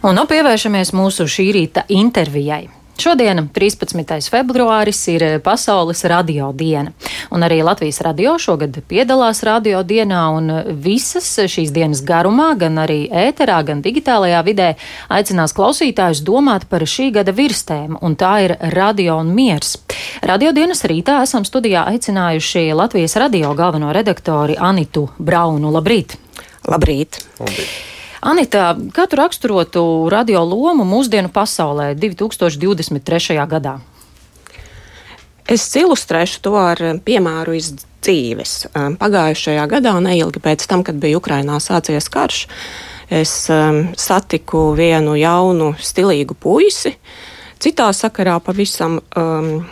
Un nu pievēršamies mūsu šī rīta intervijai. Šodien, 13. februāris, ir Pasaules radio diena. Un arī Latvijas radio šogad piedalās radio dienā, un visas šīs dienas garumā, gan arī ēterā, gan digitālajā vidē, aicinās klausītājus domāt par šī gada virstēmu, un tā ir radio un miers. Radio dienas rītā esam studijā aicinājuši Latvijas radio galveno redaktori Anitu Braunu. Labrīt! Labrīt! Labrīt. Anita, kā tu raksturotu radio lomu mūsdienu pasaulē 2023. gadā? Es ilustrēšu to ar piemēru iz dzīves. Pagājušajā gadā, neilgi pēc tam, kad bija Ukrainā sācies karš, es um, satiku vienu jaunu, stilīgu puisi. Citā sakarā pavisam um,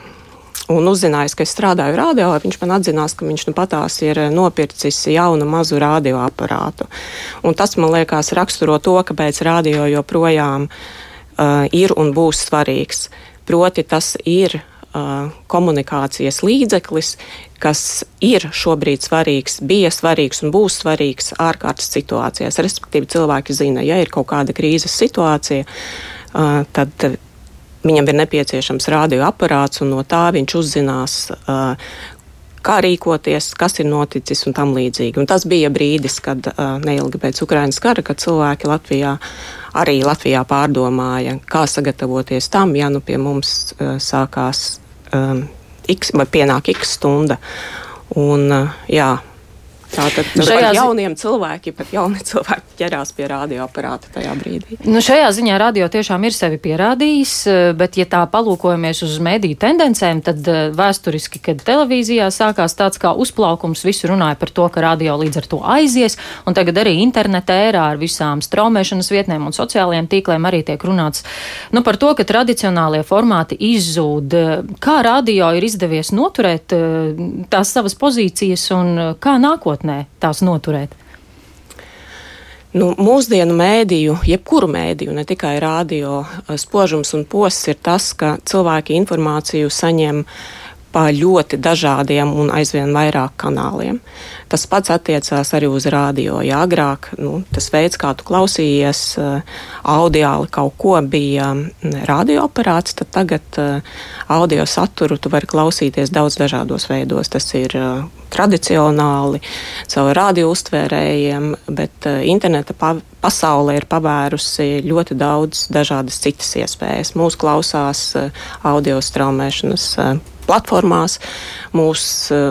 un uzzinājis, ka es strādāju radio, viņš man atzinās, ka viņš nu patās ir eh, nopircis jaunu mazu radioaparātu. Un tas, man liekas, raksturo to, kāpēc radio joprojām uh, ir un būs svarīgs. Proti, tas ir uh, komunikācijas līdzeklis, kas ir šobrīd svarīgs, bija svarīgs un būs svarīgs ārkārtas situācijās. Respektīvi, cilvēki zina, ja ir kaut kāda krīzes situācija, uh, tad viņam ir nepieciešams radioaparāts, un no tā viņš uzzinās, kā rīkoties, kas ir noticis un tam līdzīgi. Un tas bija brīdis, kad neilgi pēc Ukrainas kara, kad cilvēki Latvijā, arī Latvijā pārdomāja, kā sagatavoties tam, ja nu pie mums sākās um, X vai pienāk X stunda. Un, jā, Tātad šajā jauniem cilvēkiem, pat jauni cilvēki ķerās pie radioaparāta tajā brīdī. Nu, šajā ziņā radio tiešām ir sevi pierādījis, eh, bet, ja tā palūkojamies uz mediju tendencēm, tad eh, vēsturiski, kad televīzijā sākās tāds kā uzplaukums, visi runāja par to, ka radio līdz ar to aizies, un tagad arī interneta ērā ar visām straumēšanas vietnēm un sociālajiem tīkliem arī tiek runāts nu, par to, ka tradicionālie formāti izzūd. Kā radio ir izdevies noturēt eh, tās savas pozīcijas un kā nākotnē? Nākotnē tās noturēt? Nu, mūsdienu mēdīju, jebkuru mēdīju, ne tikai rādio, spožums un posts ir tas, ka cilvēki informāciju saņem pa ļoti dažādiem un aizvien vairāk kanāliem. Tas pats attiecās arī uz rādio. Ja agrāk nu, tas veids, kā tu klausījies, audiāli kaut ko bija radioaparāts, tad tagad audio saturu tu vari klausīties daudz dažādos veidos. Tas ir tradicionāli, caur radio uztvērējiem, bet interneta pa pasaule ir pavērusi ļoti daudz dažādas citas iespējas. Mūsu klausās audio straumēšanas platformās. Mūs,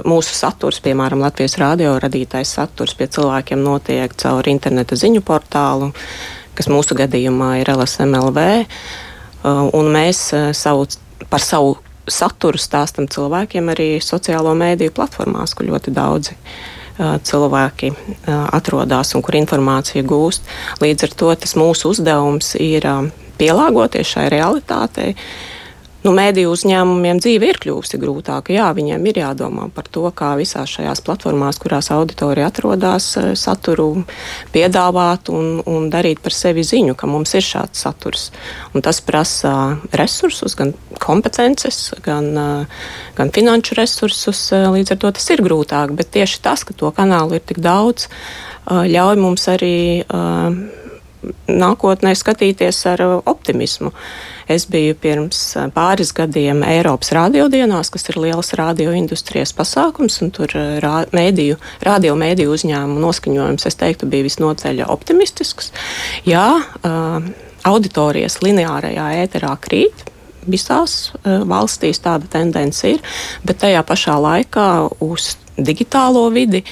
mūsu saturs, piemēram, Latvijas radio radītais saturs pie cilvēkiem notiek caur interneta ziņu portālu, kas mūsu gadījumā ir LSMLV. Un mēs savu, par savu saturu stāstam cilvēkiem arī sociālo mēdīju platformās, kur ļoti daudzi uh, cilvēki atrodas un kur informācija gūst. Līdz ar to tas mūsu uzdevums ir pielāgoties šai realitātei nu, mēdīju uzņēmumiem dzīve ir kļuvusi grūtāka. Jā, viņiem ir jādomā par to, kā visās šajās platformās, kurās auditorija atrodas, eh, saturu piedāvāt un, un darīt par sevi ziņu, ka mums ir šāds saturs. Un tas prasa resursus, gan kompetences, gan, eh, gan finanšu resursus. Eh, līdz ar to tas ir grūtāk, bet tieši tas, ka to kanālu ir tik daudz, ļauj mums arī nākotnē skatīties ar optimismu. Es biju pirms eh, pāris gadiem Eiropas radiodienās, kas ir liels radioindustrijas pasākums, un tur eh, rā, mēdīju, radio mēdīju uzņēmumu noskaņojums, es teiktu, bija visnotaļ optimistisks. Jā, uh, auditorijas lineārajā ēterā krīt, visās uh, valstīs tāda tendence ir, bet tajā pašā laikā uz digitālo vidi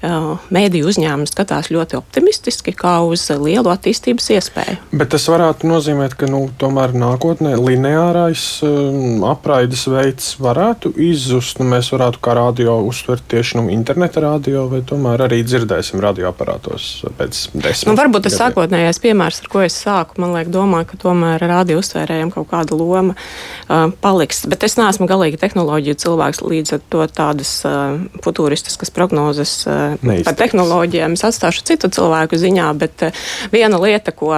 mēdīju uzņēmumi skatās ļoti optimistiski, kā uz lielu attīstības iespēju. Bet tas varētu nozīmēt, ka nu, tomēr nākotnē lineārais um, apraides veids varētu izzust. Nu, mēs varētu kā radio uztvert tieši nu, interneta radio, vai tomēr arī dzirdēsim radioaparātos pēc desmit. Nu, varbūt tas sākotnējais piemērs, ar ko es sāku, man liek domāt, ka tomēr radio uztvērējiem kaut kāda loma uh, paliks. Bet es neesmu galīgi tehnoloģiju cilvēks, līdz ar to tādas uh, futuristiskas prognozes. Uh, Neizteiks. par tehnoloģijām es atstāšu citu cilvēku ziņā, bet eh, viena lieta, ko,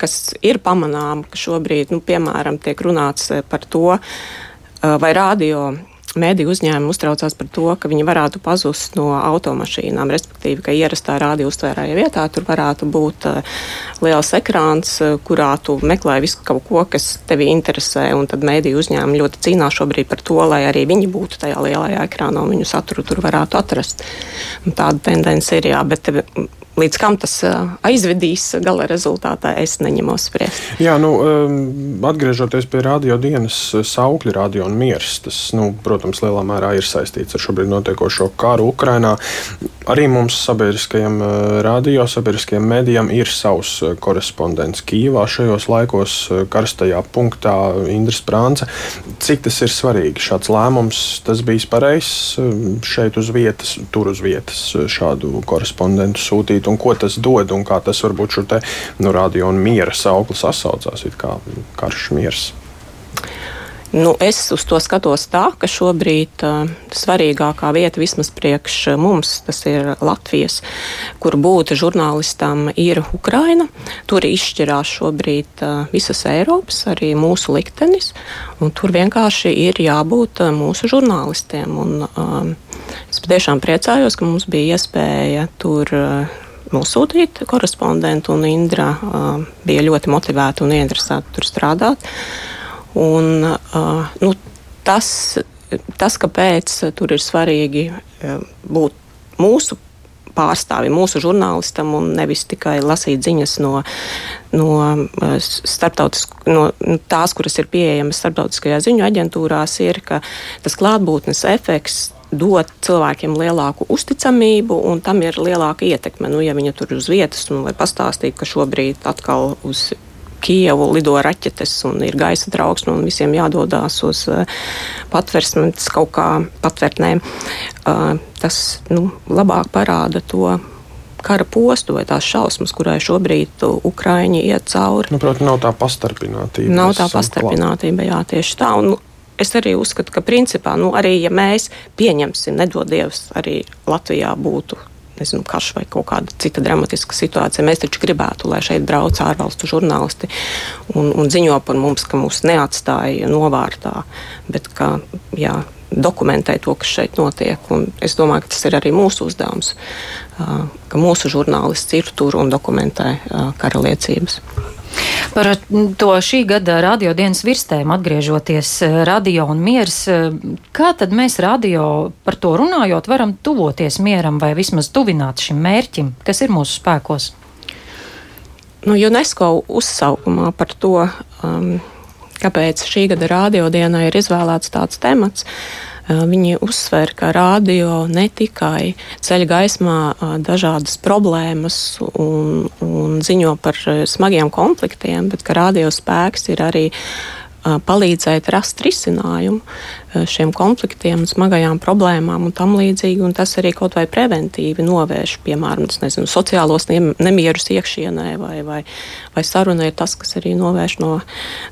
kas ir pamanāma, ka šobrīd, nu, piemēram, tiek runāts eh, par to, eh, vai radio Mēdī uzņēmumi uztraucās par to, ka viņi varētu pazust no automašīnām, respektīvi, ka ierastā rādio uztvērāja vietā tur varētu būt uh, liels ekrāns, uh, kurā tu meklē visu kaut ko, kas tevi interesē, un tad mēdī uzņēmumi ļoti cīnās šobrīd par to, lai arī viņi būtu tajā lielajā ekrānā un viņu saturu tur varētu atrast. Un tāda tendence ir, jā, bet Līdz kam tas aizvedīs gala rezultātā, es neņemos spriest. Jā, nu, atgriežoties pie radio dienas saukļa, radio un miers, tas, nu, protams, lielā mērā ir saistīts ar šobrīd notiekošo karu Ukrainā. Arī mums sabiedriskajiem radio, sabiedriskajiem medijam ir savs korespondents Kīvā šajos laikos, karstajā punktā Indras Prānce. Cik tas ir svarīgi? Šāds lēmums, tas bijis pareizs šeit uz vietas, tur uz vietas šādu korespondentu sūtīt un ko tas dod un kā tas varbūt šo te nu, radio un miera saukli sasaucās, it kā karš miers. Nu, es uz to skatos tā, ka šobrīd uh, svarīgākā vieta vismaz priekš mums, tas ir Latvijas, kur būt žurnālistam, ir Ukraina. Tur izšķirās šobrīd uh, visas Eiropas, arī mūsu liktenis, un tur vienkārši ir jābūt uh, mūsu žurnālistiem. Un, uh, es patiešām priecājos, ka mums bija iespēja tur. Uh, nosūtīt korespondentu, un Indra uh, bija ļoti motivēta un ieinteresēta tur strādāt. Un, nu, tas, tas, kāpēc tur ir svarīgi būt mūsu pārstāvim, mūsu žurnālistam, un nevis tikai lasīt ziņas no, no, no tās, kuras ir pieejamas starptautiskajā ziņu aģentūrās, ir, tas klātbūtnes efekts dot cilvēkiem lielāku uzticamību, un tam ir lielāka ietekme. Nu, ja viņa tur uz vietas, un lai pastāstītu, ka šobrīd atkal uz Kijevu lido raķetes un ir gaisa trauksme un visiem jādodas uz uh, patversmēm, kaut kā patvērtnēm, uh, tas nu, labāk parāda to kara postu vai tās šausmas, kurai šobrīd Ukraiņi iet cauri. Nu, protams, nav tā pastarpinātība. Nav tā pastarpinātība, jā, tieši tā. Un, es arī uzskatu, ka principā, nu, arī ja mēs pieņemsim, nedodievs, arī Latvijā būtu nezinu, karš vai kaut kāda cita dramatiska situācija. Mēs taču gribētu, lai šeit brauc ārvalstu žurnālisti un, un ziņo par mums, ka mūs neatstāja novārtā, bet ka jā, dokumentē to, kas šeit notiek. Un es domāju, ka tas ir arī mūsu uzdevums, ka mūsu žurnālists ir tur un dokumentē kara liecības. Par to šī gada radiodienas virstēm atgriežoties eh, radio un miers, eh, kā tad mēs radio par to runājot varam tuvoties mieram vai vismaz tuvināt šim mērķim, kas ir mūsu spēkos? Nu, UNESCO uzsaukumā par to, um, kāpēc šī gada radiodienai ir izvēlēts tāds temats, uh, Viņi uzsver, ka radio ne tikai ceļ gaismā dažādas problēmas un, un ziņo par smagiem konfliktiem, bet ka radio spēks ir arī palīdzēt rast risinājumu šiem konfliktiem, smagajām problēmām un tam līdzīgi. Un tas arī kaut vai preventīvi novērš, piemēram, nezinu, sociālos nemierus iekšienē vai, vai, vai saruna ir tas, kas arī novērš no,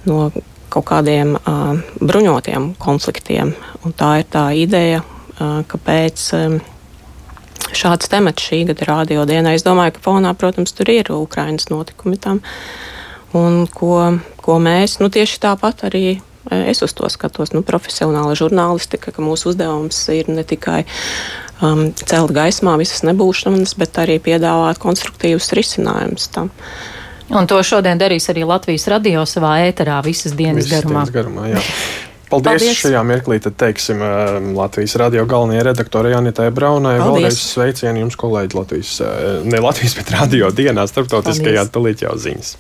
no kaut kādiem uh, bruņotiem konfliktiem. Un tā ir tā ideja, uh, kāpēc. Um, Šāds temats šī gada radio dienā. Es domāju, ka fonā, protams, tur ir Ukraiņas notikumi tam. Un ko, ko mēs, nu tieši tāpat arī es uz to skatos, nu, profesionāla žurnālistika, ka mūsu uzdevums ir ne tikai um, celt gaismā visas nebūšanas, bet arī piedāvāt konstruktīvus risinājumus tam. Uh, Un to šodien darīs arī Latvijas radio savā ēterā visas dienas visas garumā. Dienas garumā jā. Paldies, Paldies! Šajā mirklī tad teiksim um, Latvijas radio galvenajai redaktorai Anitai Braunai. Paldies. Vēlreiz sveicienu jums, kolēģi, Latvijas, uh, ne Latvijas, bet radio dienā starptautiskajā tulīt jau ziņas.